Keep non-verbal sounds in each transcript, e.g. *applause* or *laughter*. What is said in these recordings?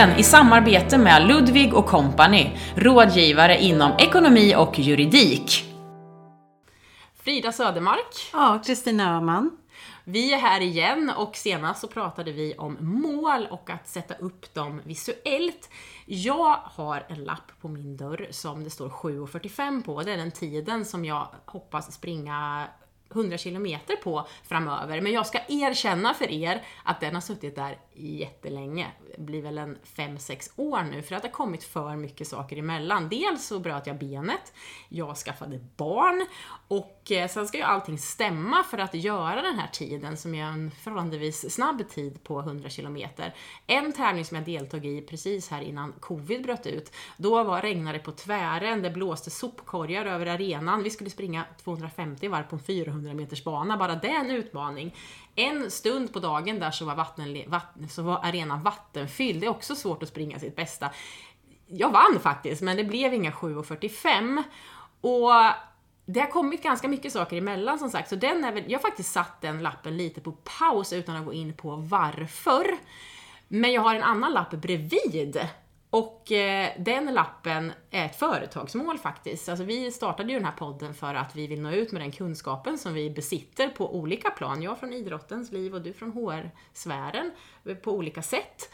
Företagsledarpodden i samarbete med Ludvig och Company, rådgivare inom ekonomi och juridik. Frida Södermark. Ja, Kristina Öhman. Vi är här igen och senast så pratade vi om mål och att sätta upp dem visuellt. Jag har en lapp på min dörr som det står 7.45 på. Det är den tiden som jag hoppas springa 100 kilometer på framöver. Men jag ska erkänna för er att den har suttit där jättelänge. Det blir väl en 5-6 år nu för att det har kommit för mycket saker emellan. Dels så bröt jag benet, jag skaffade barn och eh, sen ska ju allting stämma för att göra den här tiden som är en förhållandevis snabb tid på 100 kilometer. En tävling som jag deltog i precis här innan covid bröt ut, då var regnade på tvären, det blåste sopkorgar över arenan, vi skulle springa 250 varv på en 400 meters bana, bara det är en utmaning. En stund på dagen där så var, vatten, vatten, så var arenan vattenfylld, det är också svårt att springa sitt bästa. Jag vann faktiskt, men det blev inga 7.45. Och det har kommit ganska mycket saker emellan som sagt, så den är väl, jag har faktiskt satt den lappen lite på paus utan att gå in på varför. Men jag har en annan lapp bredvid och eh, den lappen är ett företagsmål faktiskt. Alltså vi startade ju den här podden för att vi vill nå ut med den kunskapen som vi besitter på olika plan. Jag från idrottens liv och du från HR-sfären eh, på olika sätt.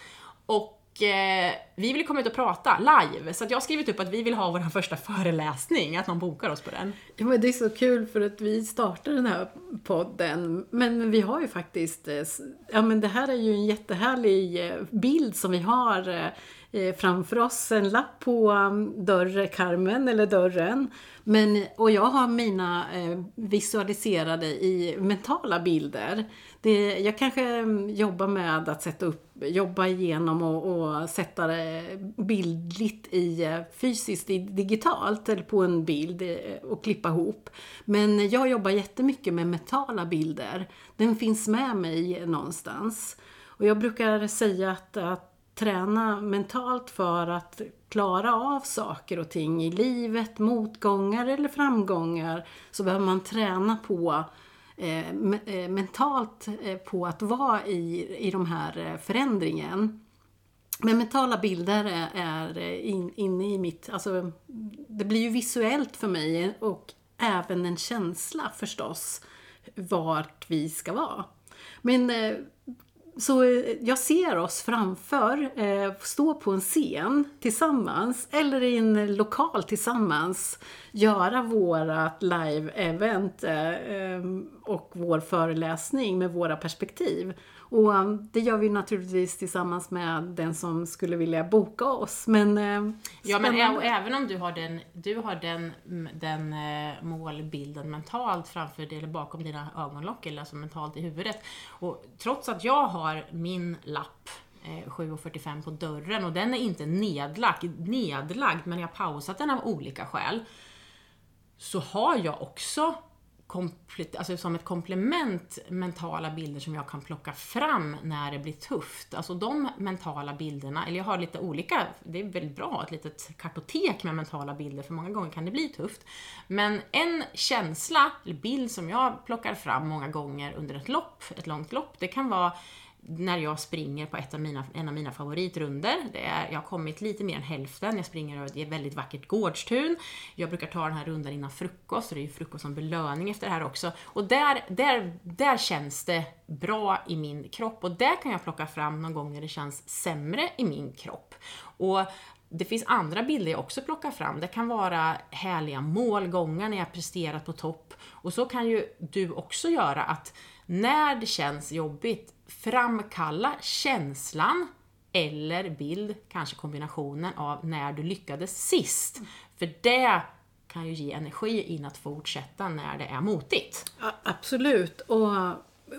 Och eh, vi vill komma ut och prata live, så jag har skrivit upp att vi vill ha vår första föreläsning, att någon bokar oss på den. Ja, men det är så kul för att vi startade den här podden, men vi har ju faktiskt, eh, ja men det här är ju en jättehärlig eh, bild som vi har Eh, Eh, framför oss en lapp på um, dörrkarmen eller dörren. Men, och jag har mina eh, visualiserade i mentala bilder. Det, jag kanske mm, jobbar med att sätta upp, jobba igenom och, och sätta det bildligt i eh, fysiskt i digitalt eller på en bild och klippa ihop. Men jag jobbar jättemycket med mentala bilder. Den finns med mig någonstans. Och jag brukar säga att, att träna mentalt för att klara av saker och ting i livet, motgångar eller framgångar, så behöver man träna på eh, eh mentalt eh, på att vara i, i de här eh, förändringen. Men mentala bilder är, är eh, in, inne i mitt, alltså det blir ju visuellt för mig och även en känsla förstås vart vi ska vara. Men så eh, jag ser oss framför, eh, stå på en scen tillsammans eller i en lokal tillsammans, göra vårat live-event eh, eh, och vår föreläsning med våra perspektiv. Och um, det gör vi naturligtvis tillsammans med den som skulle vilja boka oss. Men, eh, ja, men även om du har den, du har den, den eh, målbilden mentalt framför dig, eller bakom dina ögonlock, eller alltså mentalt i huvudet. Och trots att jag har min lapp 7.45 eh, på dörren och den är inte nedlagd, nedlagd men jag har pausat den av olika skäl. Så har jag också alltså som ett komplement mentala bilder som jag kan plocka fram när det blir tufft. Alltså de mentala bilderna, eller jag har lite olika, det är väldigt bra, ett litet kartotek med mentala bilder, för många gånger kan det bli tufft. Men en känsla, eller bild som jag plockar fram många gånger under ett lopp, ett långt lopp, det kan vara när jag springer på ett av mina, en av mina favoritrunder. Det är, jag har kommit lite mer än hälften. Jag springer över ett väldigt vackert gårdstun. Jag brukar ta den här rundan innan frukost, så det är ju frukost som belöning efter det här också. Och där, där, där känns det bra i min kropp och där kan jag plocka fram någon gång när det känns sämre i min kropp. Och det finns andra bilder jag också plockar fram. Det kan vara härliga målgångar när jag presterat på topp. Och så kan ju du också göra att när det känns jobbigt, framkalla känslan eller bild, kanske kombinationen av när du lyckades sist. För det kan ju ge energi in att fortsätta när det är motigt. Ja, absolut. Och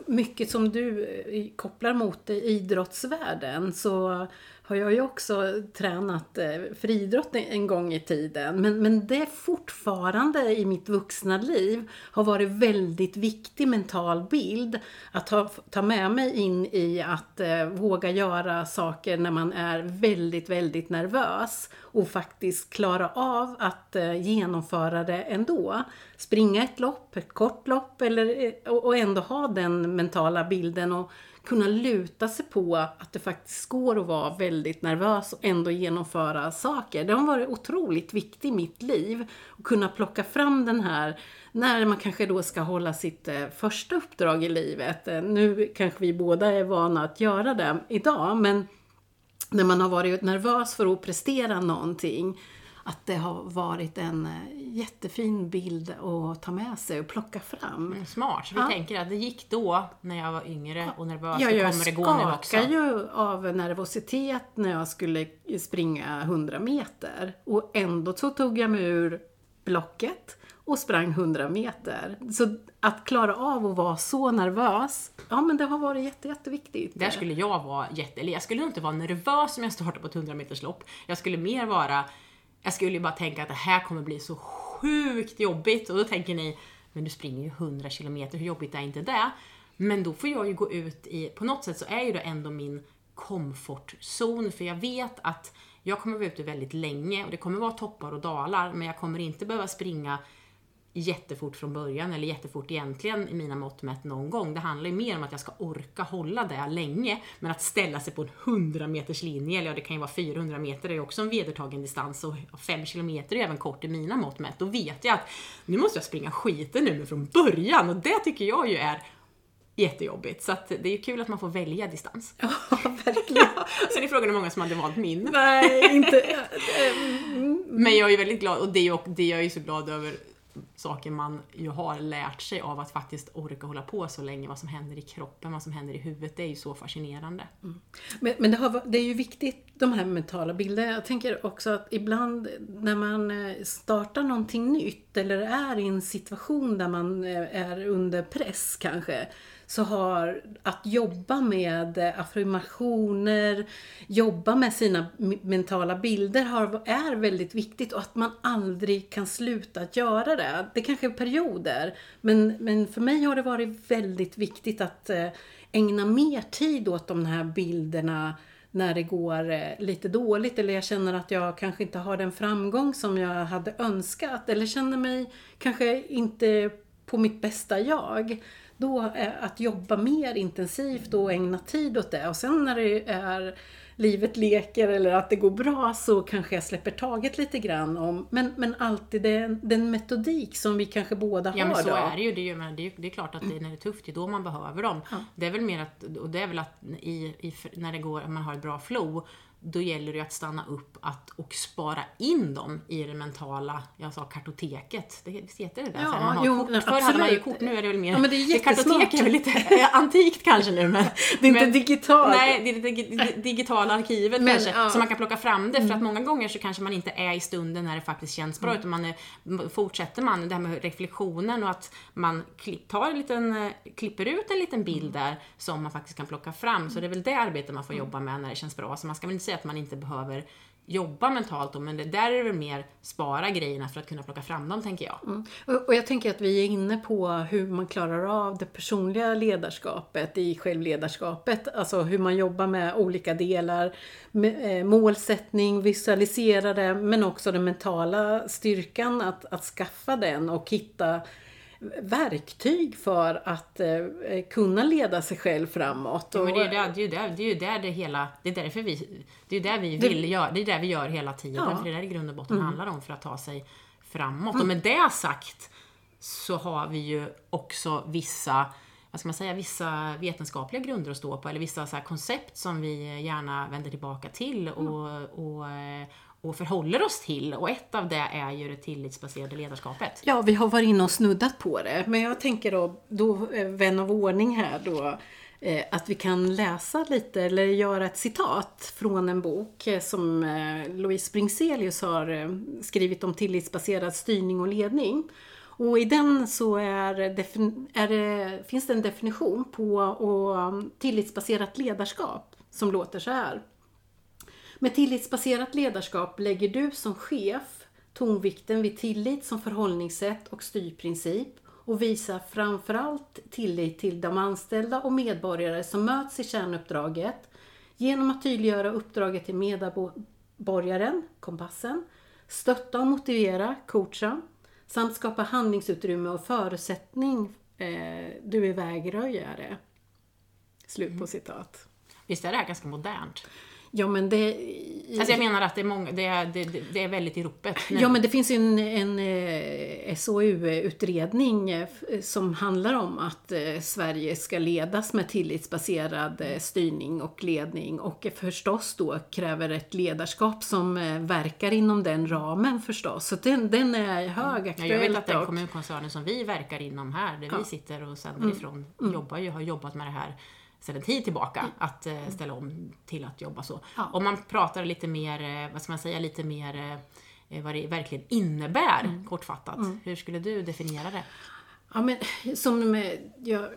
mycket som du eh, kopplar mot idrottsvärlden så har jag ju också tränat eh, friidrott en gång i tiden. Men, men det fortfarande i mitt vuxna liv har varit väldigt viktig mental bild att ta, ta med mig in i att eh, våga göra saker när man är väldigt, väldigt nervös och faktiskt klara av att eh, genomföra det ändå. Springa ett lopp, ett kort lopp eller, eh, och, och ändå ha den mentala bilden och kunna luta sig på att det faktiskt går att vara väldigt nervös och ändå genomföra saker. Det har varit otroligt viktigt i mitt liv. Att kunna plocka fram den här, när man kanske då ska hålla sitt eh, första uppdrag i livet. Eh, nu kanske vi båda är vana att göra det idag, men när man har varit nervös för att prestera någonting att det har varit en eh, jättefin bild att ta med sig och plocka fram. Mm, smart, så vi Ja. tänker att det gick då när jag var yngre och nervös, Ja, jag kommer det gå nu också. skakade ju av nervositet när jag skulle springa 100 meter. Och ändå så tog jag mig ur blocket och sprang 100 meter. Så att klara av att vara så nervös, ja men det har varit jätte, jätteviktigt. Där skulle jag vara jätte, eller jag skulle inte vara nervös om jag startar på ett 100 meters lopp. Jag skulle mer vara, jag skulle ju bara tänka att det här kommer bli så sjukt jobbigt och då tänker ni, men du springer ju 100 kilometer, hur jobbigt är inte det? Men då får jag ju gå ut i, på något sätt så är ju det ändå min komfortzon för jag vet att jag kommer vara ute väldigt länge och det kommer vara toppar och dalar men jag kommer inte behöva springa jättefort från början eller jättefort egentligen i mina mått mätt någon gång. Det handlar ju mer om att jag ska orka hålla det länge. Men att ställa sig på en 100 meters linje, eller ja, det kan ju vara 400 meter, det är också en vedertagen distans och 5 kilometer är även kort i mina mått mätt. Då vet jag att nu måste jag springa skiten nu från början och det tycker jag ju är jättejobbigt. Så att det är ju kul att man får välja distans. Ja, *laughs* verkligen. *laughs* Sen är frågan hur många som hade valt min. Nej, inte... *laughs* Men jag är ju väldigt glad, och det är ju, det är jag ju så glad över saker man ju har lärt sig av att faktiskt orka hålla på så länge, vad som händer i kroppen, vad som händer i huvudet, det är ju så fascinerande. Mm. Men, men det, har, det är ju viktigt, de här mentala bilderna. Jag tänker också att ibland när man eh, startar någonting nytt eller är i en situation där man eh, är under press kanske, så har att jobba med affirmationer, jobba med sina mentala bilder har, är väldigt viktigt och att man aldrig kan sluta att göra det. Det kanske är perioder, men, men för mig har det varit väldigt viktigt att eh, ägna mer tid åt de här bilderna när det går eh, lite dåligt eller jag känner att jag kanske inte har den framgång som jag hade önskat eller känner mig kanske inte på mitt bästa jag. Då eh, att jobba mer intensivt och ägna tid åt det och sen när det är livet leker eller att det går bra så kanske jag släpper taget lite grann om men, men alltid den, den metodik som vi kanske båda Ja har men så då. är det ju. Det är, ju men det är, det är klart att det, när det är tufft, det är då man behöver dem. Ja. Det är väl mer att, och det är väl att i, i, när det går, man har ett bra flow, då gäller det att stanna upp att, och spara in dem i det mentala, jag sa kartoteket. Det, visst heter det där? Ja, man har jo, kort. Förr hade man ju kort, nu är det väl mer... Ja, men det är jättesmart. kartotek är väl lite eh, antikt kanske nu men... *laughs* Det är inte men, digitalt. Nej, det är det dig- dig- digitala arkivet Men, kanske. ja. Mm. Så man kan plocka fram det. För att många gånger så kanske man inte är i stunden när det faktiskt känns bra. Utan man är, fortsätter man det här med reflektionen och att man tar en liten, eh, klipper ut en liten bild där som man faktiskt kan plocka fram. Så det är väl det arbetet man får jobba med när det känns bra. Så man ska väl inte säga att man inte behöver jobba mentalt då, men det, där är det väl mer spara grejerna för att kunna plocka fram dem tänker jag. Mm. Och och jag tänker att vi är inne på hur man klarar av det personliga ledarskapet i självledarskapet. Alltså hur man jobbar med olika delar. Med, eh, målsättning, visualisera det, men också den mentala styrkan att, att skaffa den och hitta verktyg för att eh, kunna leda sig själv framåt. Ja, men det är ju Och- där det, är ju där, det, det hela, det är därför vi, det är där vi Det- vill göra, det är där vi gör hela tiden. Ja. Mm. För det är där i grund och botten handlar om för att ta sig framåt. Och med det sagt så har vi ju också vissa vad ska man säga, vissa vetenskapliga grunder att stå på, eller vissa så koncept som vi gärna vänder tillbaka till Mm. och, och, förhåller oss till. Och ett av det är ju det tillitsbaserade ledarskapet. Ja, vi har varit inne och snuddat på det. Men jag tänker då, då eh, vän av ordning här då, eh, att vi kan läsa lite eller göra ett citat från en bok eh, som Louise Bringselius har skrivit om tillitsbaserad styrning och ledning. Och i den så är, är det, finns det en definition på och, mm, tillitsbaserat ledarskap som låter så här. Med tillitsbaserat ledarskap lägger du som chef tonvikten vid tillit som förhållningssätt och styrprincip och visar framförallt tillit till de anställda och medborgare som möts i kärnuppdraget genom att tydliggöra uppdraget till medborgaren, kompassen, stötta och motivera, coacha, samt skapa handlingsutrymme och förutsättning eh, du är vägröjare. Slut på citat. Visst är det här ganska modernt? Ja men det... Alltså jag menar att det är, många, det är, det, det är väldigt i ropet nu. Ja men det finns ju en, en eh, SOU-utredning eh, f- som handlar om att eh, Sverige ska ledas med tillitsbaserad eh, styrning och ledning och förstås då kräver ett ledarskap som eh, verkar inom den ramen förstås. Så den, den är högaktuell. Ja, jag vet att den kommunkoncernen som vi verkar inom här, där vi sitter och sänder ifrån, jobbar ju, har jobbat med det här sedan en tid tillbaka, att eh, ställa om till att jobba så. Ja. Om man pratar lite mer, eh, vad ska man säga, lite mer eh, vad det verkligen innebär, kortfattat. Hur skulle du definiera det? Ja men som, eh, ja,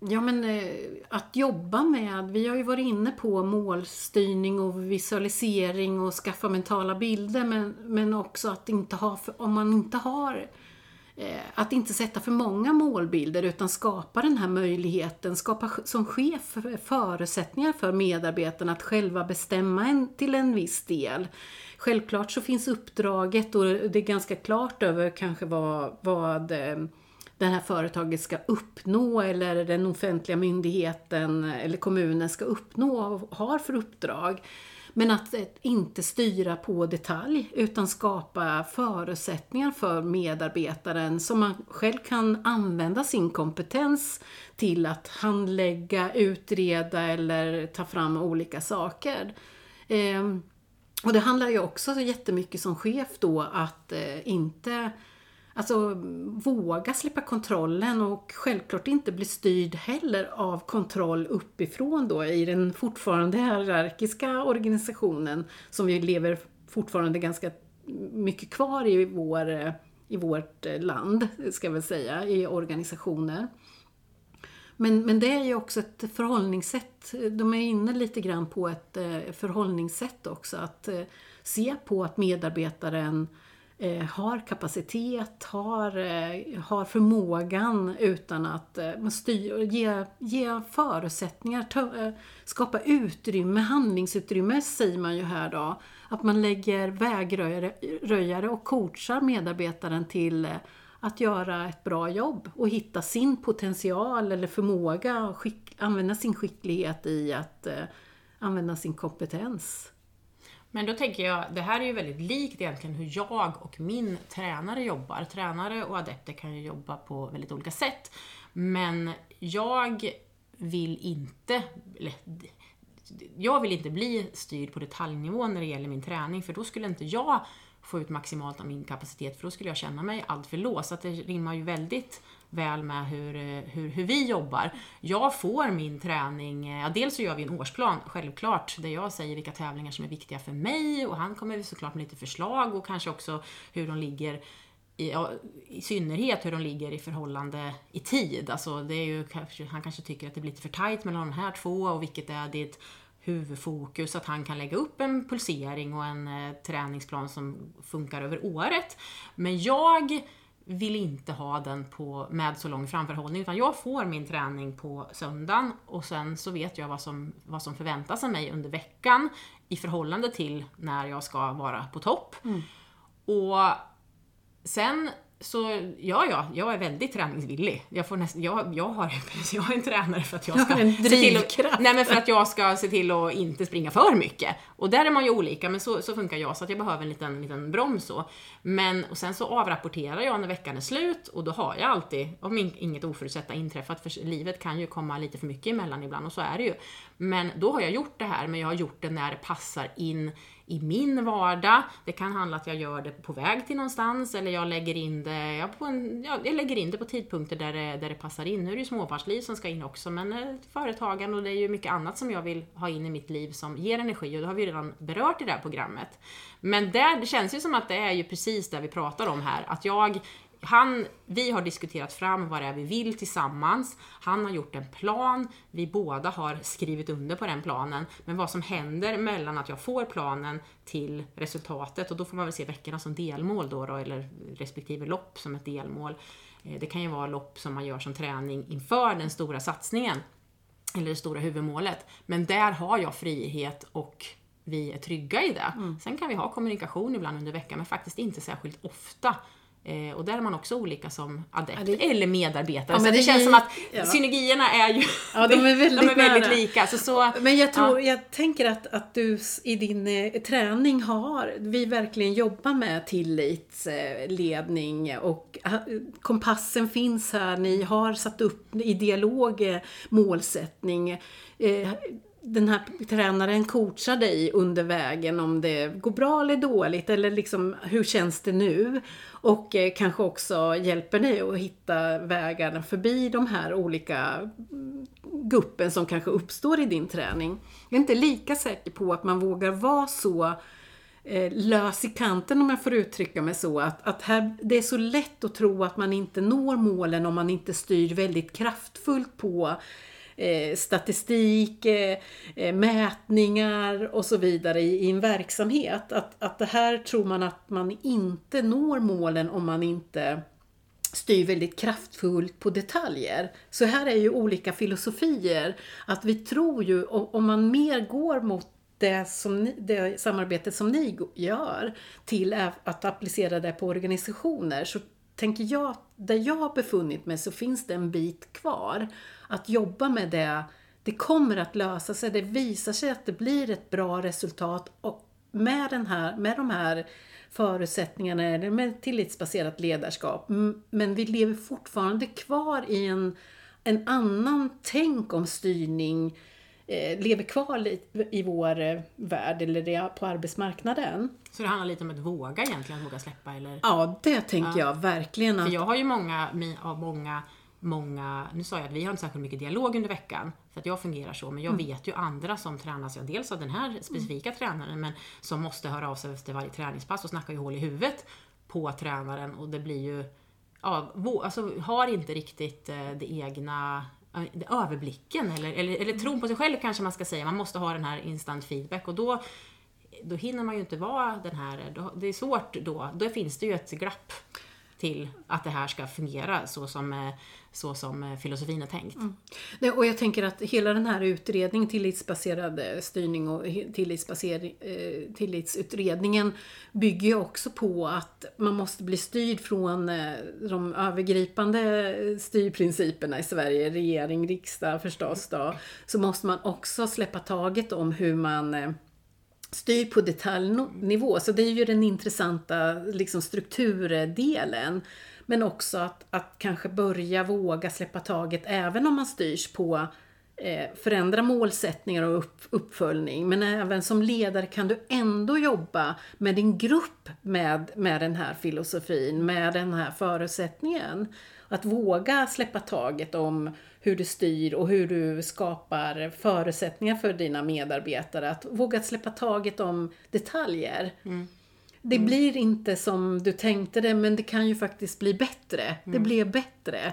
ja men eh, att jobba med, vi har ju varit inne på målstyrning och visualisering och skaffa mentala bilder men, men också att inte ha, om man inte har eh, Eh, att inte sätta för många målbilder utan skapa den här möjligheten, skapa som chef förutsättningar för medarbetarna att själva bestämma en, till en viss del. Självklart så finns uppdraget och det är ganska klart över kanske vad, vad eh, det här företaget ska uppnå eller den offentliga myndigheten eller kommunen ska uppnå och har för uppdrag. Men att eh, inte styra på detalj utan skapa förutsättningar för medarbetaren som man själv kan använda sin kompetens till att handlägga, utreda eller ta fram olika saker. Ehm, och det handlar ju också jättemycket som chef då att eh, inte Alltså våga släppa kontrollen och självklart inte bli styrd heller av kontroll uppifrån då i den fortfarande hierarkiska organisationen som vi lever fortfarande ganska mycket kvar i, vår, i vårt land, ska jag väl säga, i organisationer. Men, men det är ju också ett förhållningssätt. De är inne lite grann på ett eh, förhållningssätt också. Att eh, se på att medarbetaren eh, har kapacitet, har, eh, har förmågan utan att eh, man styr, ge, ge förutsättningar, ta, eh, skapa utrymme, handlingsutrymme säger man ju här då. Att man lägger vägröjare och coachar medarbetaren till eh, att göra ett bra jobb och hitta sin potential eller förmåga och skick, använda sin skicklighet i att eh, använda sin kompetens. Men då tänker jag, det här är ju väldigt likt egentligen hur jag och min tränare jobbar. Tränare och adepter kan ju jobba på väldigt olika sätt. Men jag vill inte, eller, jag vill inte bli styrd på detaljnivå när det gäller min träning, för då skulle inte jag få ut maximalt av min kapacitet, för då skulle jag känna mig alltför låst. Så att det rimmar ju väldigt väl med hur, eh, hur, hur vi jobbar. Jag får min träning, eh, ja, dels så gör vi en årsplan, självklart, där jag säger vilka tävlingar som är viktiga för mig och han kommer såklart med lite förslag och kanske också hur de ligger i, ja, i synnerhet hur de ligger i förhållande i tid. Alltså det är ju, han kanske tycker att det blir lite för tajt mellan de här två och vilket är ditt huvudfokus, att han kan lägga upp en pulsering och en eh, träningsplan som funkar över året. Men jag vill inte ha den på, med så lång framförhållning, utan jag får min träning på söndagen och sen så vet jag vad som, vad som förväntas av mig under veckan i förhållande till när jag ska vara på topp. Och sen så, ja, ja, jag är väldigt träningsvillig. Jag, får näst, jag, jag, har, *laughs* jag är en tränare för att jag ska har en drivkraft. nej, men för att jag ska se till att inte springa för mycket. Och där är man ju olika, men så, så funkar jag, så att jag behöver en liten, liten broms så. Men, och sen så avrapporterar jag när veckan är slut och då har jag alltid, om in- inget oförutsett inträffat, för livet kan ju komma lite för mycket emellan ibland och så är det ju. Men då har jag gjort det här, men jag har gjort det när det passar in i min vardag. Det kan handla att jag gör det på väg till någonstans eller jag lägger in det, ja, på en, ja, jag lägger in det på tidpunkter där det, där det passar in. Nu är det ju småbarnsliv som ska in också, men företagande företagen och det är ju mycket annat som jag vill ha in i mitt liv som ger energi och det har vi redan berört i det här programmet. Men där, det känns ju som att det är ju precis det vi pratar om här, att jag han, vi har diskuterat fram vad det är vi vill tillsammans. Han har gjort en plan. Vi båda har skrivit under på den planen. Men vad som händer mellan att jag får planen till resultatet och då får man väl se veckorna som delmål då, då eller respektive lopp som ett delmål. Eh, Det kan ju vara lopp som man gör som träning inför den stora satsningen eller det stora huvudmålet. Men där har jag frihet och vi är trygga i det. Sen kan vi ha kommunikation ibland under veckan, men faktiskt inte särskilt ofta. Eh, och där är man också olika som adept Ja, det- eller medarbetare. Ja, så det, det känns blir- som att ja. synergierna är ju Ja, de är väldigt *laughs* de är väldigt lika. Så, så, Men jag tror, jag tänker att, att du i din eh, träning har, vi verkligen jobbar med tillitsledning och eh, kompassen finns här, ni har satt upp i dialog eh, målsättning. Den här tränaren coachar dig under vägen om det går bra eller dåligt eller liksom hur känns det nu? Och eh, kanske också hjälper dig att hitta vägarna förbi de här olika mm, guppen som kanske uppstår i din träning. Jag är inte lika säker på att man vågar vara så eh, lös i kanten om jag får uttrycka mig så. Att, att här, det är så lätt att tro att man inte når målen om man inte styr väldigt kraftfullt på eh, statistik, eh, eh, mätningar och så vidare i, i en verksamhet. Att, att det här tror man att man inte når målen om man inte styr väldigt kraftfullt på detaljer. Så här är ju olika filosofier. Att vi tror ju, om om man mer går mot det, som ni, det samarbetet som ni gör till att applicera det på organisationer så tänker jag, där jag har befunnit mig så finns det en bit kvar. Att jobba med det, det kommer att lösa sig. Det visar sig att det blir ett bra resultat och med, den här, med de här förutsättningarna, eller med tillitsbaserat ledarskap. Men vi lever fortfarande kvar i en, en annan tänk om styrning, eh, lever kvar i vår eh, värld eller på arbetsmarknaden. så det handlar lite om att våga egentligen, att våga släppa eller? Ja, det tänker jag verkligen att För jag har ju många, av många, många, nu sa jag att vi har inte särskilt mycket dialog under veckan, för att jag fungerar så, men jag vet ju andra som tränas, ja, dels av den här specifika tränaren, men som måste höra av sig efter varje träningspass och snackar ju hål i huvudet på tränaren och det blir ju, ja, alltså har inte riktigt eh, det egna eh, Eh, överblicken eller, eller, eller tron på sig själv kanske man ska säga. Man måste ha den här instant feedback och då då hinner man ju inte vara den här, då- det är svårt då, då finns det ju ett glapp till att det här ska fungera så som, eh, så som eh, filosofin är tänkt. Mm. Nej, och jag tänker att hela den här utredningen, tillitsbaserad eh, styrning och tillitsutredningen bygger ju också på att man måste bli styrd från de övergripande styrprinciperna i Sverige, regering, riksdag förstås då. Så måste man också släppa taget om hur man styr på detaljnivå. Så det är ju den intressanta liksom, strukturdelen. Men också att, att kanske börja våga släppa taget även om man styrs på eh, förändra målsättningar och upp, uppföljning. Men även som ledare kan du ändå jobba med din grupp med, med den här filosofin, med den här förutsättningen. Att våga släppa taget om hur du styr och hur du skapar förutsättningar för dina medarbetare. Att våga släppa taget om detaljer. Det blir inte som du tänkte det, men det kan ju faktiskt bli bättre. Det blev bättre.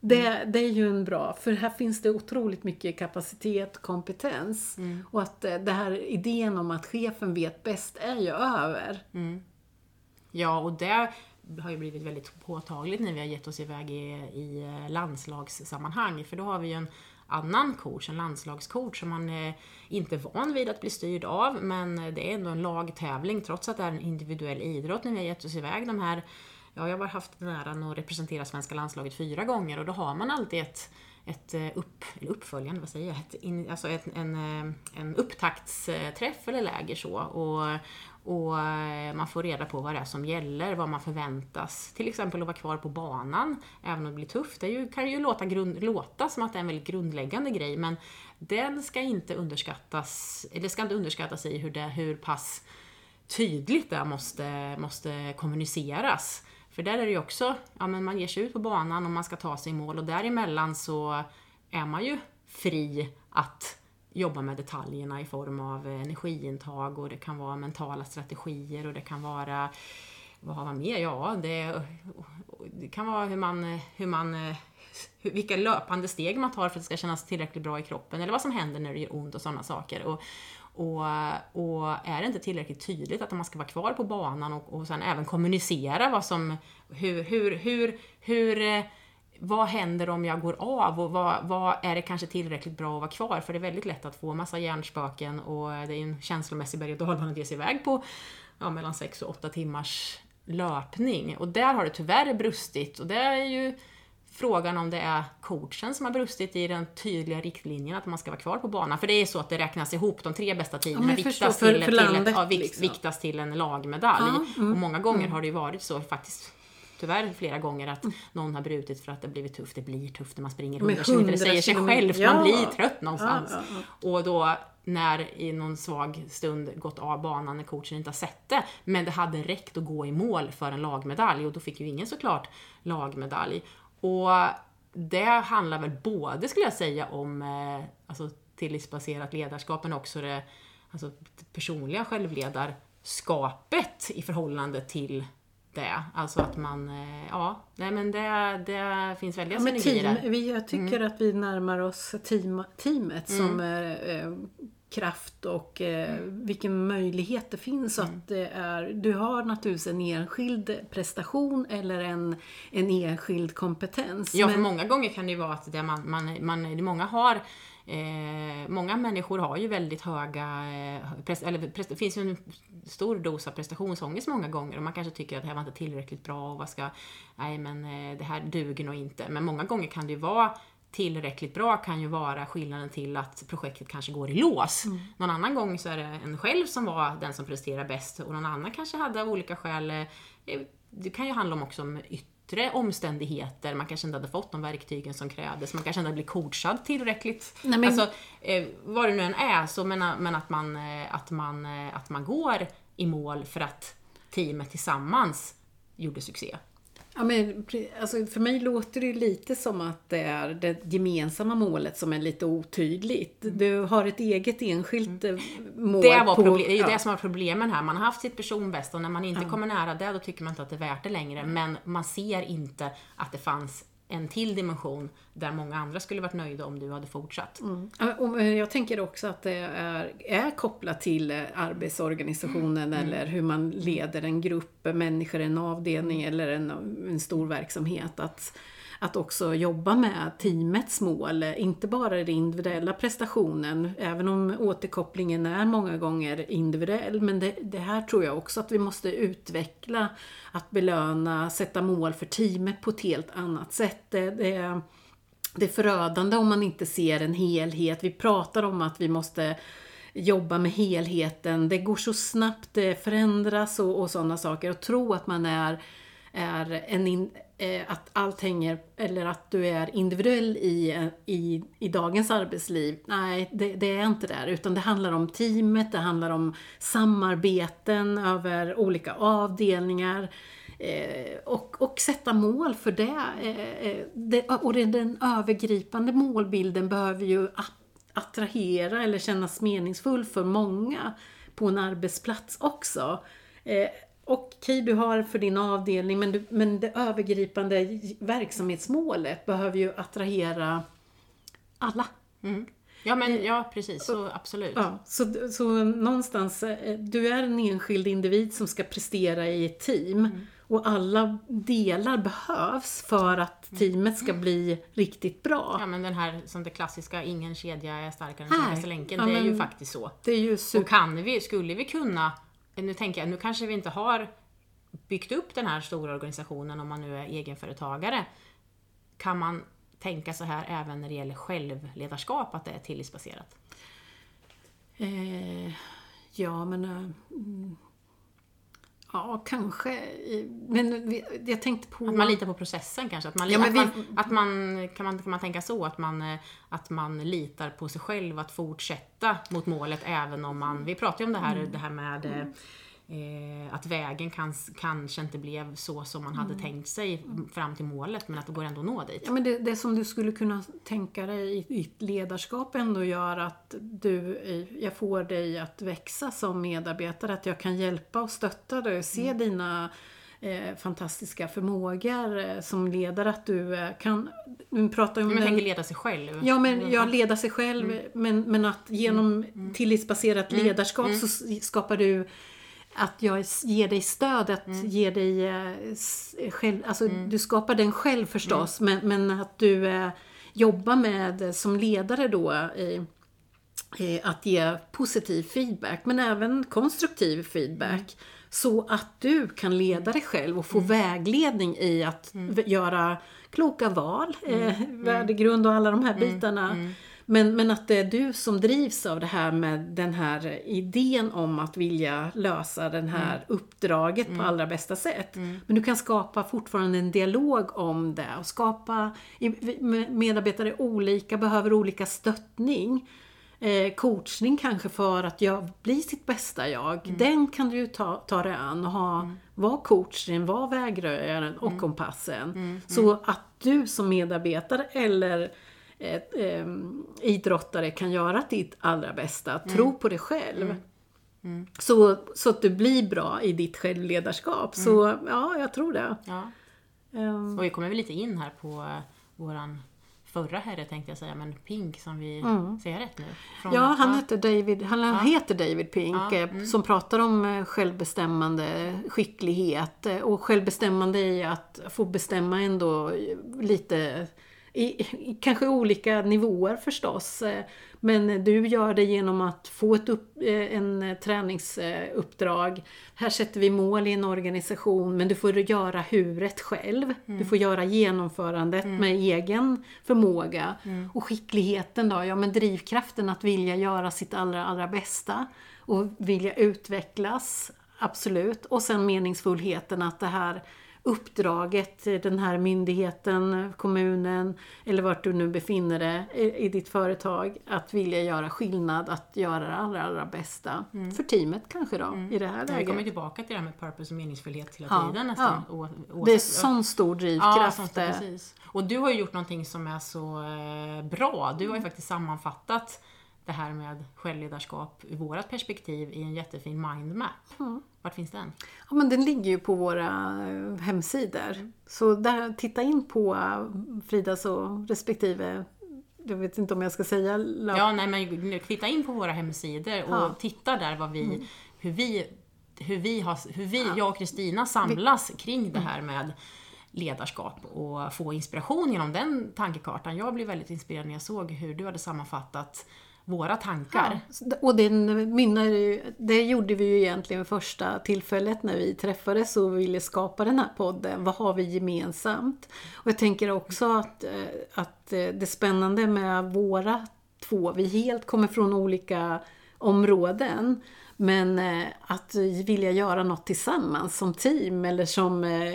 Det, det är ju en bra, för här finns det otroligt mycket kapacitet, kompetens. Och att eh, det här idén om att chefen vet bäst är ju över. Ja, och det har ju blivit väldigt påtagligt när vi har gett oss iväg i, i eh, landslagssammanhang. För då har vi ju en annan coach, en landslagscoach som man är inte är van vid att bli styrd av. Men eh, det är ändå en lagtävling trots att det är en individuell idrott när vi har gett oss iväg de här Ja, jag har haft den äran att representera svenska landslaget fyra gånger och då har man alltid ett, ett upp, eller uppföljande, vad säger jag, ett, in, alltså ett, en, en upptaktsträff eller läger så. Och, och eh, man får reda på vad det är som gäller, vad man förväntas. Till exempel att vara kvar på banan, även om det blir tufft. Det ju, kan ju låta, grund, låta som att det är en väldigt grundläggande grej, men den ska inte underskattas, eller ska inte underskattas i hur, det, hur pass tydligt det måste, måste kommuniceras. För där är det ju också, ja men man ger sig ut på banan och man ska ta sig i mål och däremellan så är man ju fri att jobba med detaljerna i form av energiintag och det kan vara mentala strategier och det kan vara vad har man mer? Ja, det, det kan vara hur man, hur man vilka löpande steg man tar för att det ska kännas tillräckligt bra i kroppen eller vad som händer när det gör ont och sådana saker. Och, och, och är det inte tillräckligt tydligt att man ska vara kvar på banan och, och sen även kommunicera vad som, hur, hur, hur, hur vad händer om jag går av och vad, vad är det kanske tillräckligt bra att vara kvar? För det är väldigt lätt att få massa hjärnspöken och det är en känslomässig berg och dalbana att ge sig iväg på ja, mellan 6 och 8 timmars löpning. Och där har det tyvärr brustit och det är ju frågan om det är coachen som har brustit i den tydliga riktlinjen att man ska vara kvar på banan. För det är så att det räknas ihop, de tre bästa tiderna Ja, viktas, förstår, till, för till, landet, ett, ja, vikt, liksom. viktas till en lagmedalj. Ja, mm, och många gånger har det ju varit så faktiskt Tyvärr flera gånger att någon har brutit för att det har blivit tufft. Det blir tufft när man springer Med 100 kilometer. Det säger sig 100 självt, kilometer. man Ja. blir trött någonstans. Ja, ja, Och då när i någon svag stund gått av banan när coachen inte har sett det. Men det hade räckt att gå i mål för en lagmedalj och då fick ju ingen såklart lagmedalj. Och det handlar väl både, skulle jag säga, om eh, alltså, tillitsbaserat ledarskap men också det alltså, personliga självledarskapet i förhållande till det. Alltså att man, eh, ja, nej men det, det finns väldiga Ja, synergier där. vi, jag tycker Mm. att vi närmar oss team, teamet som eh, eh, kraft och eh, Mm. vilken möjlighet det finns att det är, du har naturligtvis en enskild prestation eller en, en enskild kompetens. Ja, för men- många gånger kan det ju vara att det man, man, man, många har Eh, många människor har ju väldigt höga, eh, eller det finns ju en stor dos av prestationsångest många gånger och man kanske tycker att det här var inte tillräckligt bra och vad ska, nej men eh, det här duger nog inte. Men många gånger kan det ju vara tillräckligt bra kan ju vara skillnaden till att projektet kanske går i lås. Mm. Någon annan gång så är det en själv som var den som presterar bäst och någon annan kanske hade av olika skäl, det kan ju handla om också om yttre omständigheter, man kanske inte hade fått de verktygen som krävdes, man kanske inte hade blivit coachad tillräckligt. Nej, men- Alltså, eh, vad det nu än är, så men, men att, man, eh, att, man, eh, att man går i mål för att teamet tillsammans gjorde succé. Ja, men, alltså, för mig låter det lite som att det är det gemensamma målet som är lite otydligt. Du har ett eget enskilt eh, mål. Mm. Det, var på, proble- det är ju ja. det som var problemen här. Man har haft sitt personbästa och när man inte kommer nära det, då tycker man inte att det är värt det längre. Men man ser inte att det fanns en till dimension där många andra skulle varit nöjda om du hade fortsatt. Och eh, Jag tänker också att det är, är kopplat till eh, arbetsorganisationen Mm. eller hur man leder en grupp människor, en avdelning eller en, en stor verksamhet. Att, att också jobba med teamets mål, inte bara den individuella prestationen, även om återkopplingen är många gånger individuell. Men det, det här tror jag också att vi måste utveckla, att belöna, sätta mål för teamet på ett helt annat sätt. Det, det, det är förödande om man inte ser en helhet. Vi pratar om att vi måste jobba med helheten. Det går så snabbt, det förändras och, och sådana saker. Och tro att man är, är en in, Eh, att allt hänger, eller att du är individuell i, i, i dagens arbetsliv. Nej, det, det är inte där. Utan det handlar om teamet, det handlar om samarbeten över olika avdelningar. Eh, och, och sätta mål för det. Eh, eh det och det, den övergripande målbilden behöver ju attrahera eller kännas meningsfull för många på en arbetsplats också. Eh, Okej, du har för din avdelning, men, du, men det övergripande verksamhetsmålet behöver ju attrahera alla. Mm. Ja, men ja, precis. Så absolut. Ja, så, så någonstans, eh, du är en enskild individ som ska prestera i ett team. Och alla delar behövs för att teamet ska bli riktigt bra. Ja, men den här som det klassiska, ingen kedja är starkare än svagaste länken. Ja, det är ju faktiskt så. Det är ju Och super... kan vi, skulle vi kunna, nu tänker jag, nu kanske vi inte har byggt upp den här stora organisationen om man nu är egenföretagare. Kan man tänka så här även när det gäller självledarskap, att det är tillitsbaserat? Eh, ja, men... Eh, mm, ja, kanske. Men jag tänkte på... Att man litar på processen kanske? Att man, Ja, att vi- man, att man, kan, man, kan man tänka så? Att man, eh, att man litar på sig själv att fortsätta mot målet även om man... Vi pratade ju om det här, det här med eh, eh, att vägen kan, kanske inte blev så som man hade tänkt sig fram till målet men att det går ändå att nå dit. Ja, men det, det som du skulle kunna tänka dig i ditt ledarskap ändå gör att du, jag får dig att växa som medarbetare, att jag kan hjälpa och stötta dig, se dina eh, fantastiska förmågor eh, som ledare, att du eh, kan, vi pratar om Men den- tänker leda sig själv. Ja, men jag leda sig själv, men, men att genom tillitsbaserat ledarskap så skapar du att jag ger dig stöd, att ge dig eh, själv, alltså du skapar den själv förstås, men, men att du eh, jobbar med eh, som ledare då eh, att ge positiv feedback, men även konstruktiv feedback. Så att du kan leda dig själv och få vägledning i att v- göra kloka val, eh, värdegrund och alla de här bitarna. Men, men att det är du som drivs av det här med den här idén om att vilja lösa det här uppdraget på allra bästa sätt. Men du kan skapa fortfarande en dialog om det och skapa medarbetare är olika, behöver olika stöttning. Eh, coachning kanske för att jag bli sitt bästa jag. Den kan du ta, ta dig an och ha, vara coachen, vara vägröjaren och kompassen. Så att du som medarbetare eller ett, ehm, idrottare kan göra ditt allra bästa. Tro på dig själv. Så, så att du blir bra i ditt självledarskap. Så ja, jag tror det. Ja. Ehm, Och vi kommer väl lite in här på eh, våran förra herre tänkte jag säga, men Pink som vi säger rätt nu? Från- Ja, han heter David, han heter David Pink Ja, eh, som pratar om eh, självbestämmande, skicklighet eh, och självbestämmande i att få bestämma ändå eh, lite i, kanske olika nivåer förstås. eh, Men du gör det genom att få ett upp, eh, en träningsuppdrag. Här sätter vi mål i en organisation men du får göra huret själv. Du får göra genomförandet med egen förmåga. Och skickligheten då, ja men drivkraften att vilja göra sitt allra, allra bästa och vilja utvecklas. Absolut. Och sen meningsfullheten att det här uppdraget, den här myndigheten, kommunen eller vart du nu befinner dig i ditt företag, att vilja göra skillnad, att göra det allra, allra bästa. För teamet kanske då, i det här Ja, vi kommer läget. tillbaka till det här med purpose och meningsfullhet hela Ja, tiden nästan. ja. Å- Det är oavsett- sån stor Ja, drivkraft. precis. Och du har ju gjort någonting som är så eh, bra. Du har ju faktiskt sammanfattat det här med självledarskap ur vårat perspektiv i en jättefin mindmap. Vart finns den? Ja, men den ligger ju på våra eh, hemsidor. Så där, titta in på Fridas och respektive, jag vet inte om jag ska säga, Ja, nej men titta in på våra hemsidor och Ja. titta där vad vi, hur vi, hur vi, har, hur vi jag och Kristina samlas kring det här med ledarskap och få inspiration genom den tankekartan. Jag blev väldigt inspirerad när jag såg hur du hade sammanfattat våra tankar. Och den mynnar ju, det gjorde vi ju egentligen första tillfället när vi träffades och ville skapa den här podden. Vad har vi gemensamt? Och jag tänker också att, eh, att eh, det spännande med våra två, vi helt kommer från olika områden. Men eh, att vilja göra något tillsammans som team eller som eh,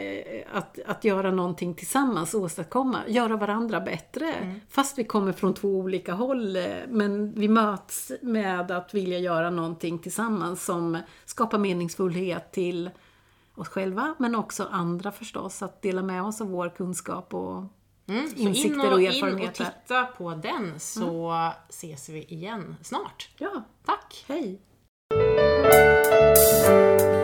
att, att göra någonting tillsammans, åstadkomma, göra varandra bättre. Fast vi kommer från två olika håll. eh, Men vi möts med att vilja göra någonting tillsammans som skapar meningsfullhet till oss själva men också andra förstås. Att dela med oss av vår kunskap och Mm, insikter in och och, in och erfarenheter. titta på den så ses vi igen snart. Ja, Tack! hej! Música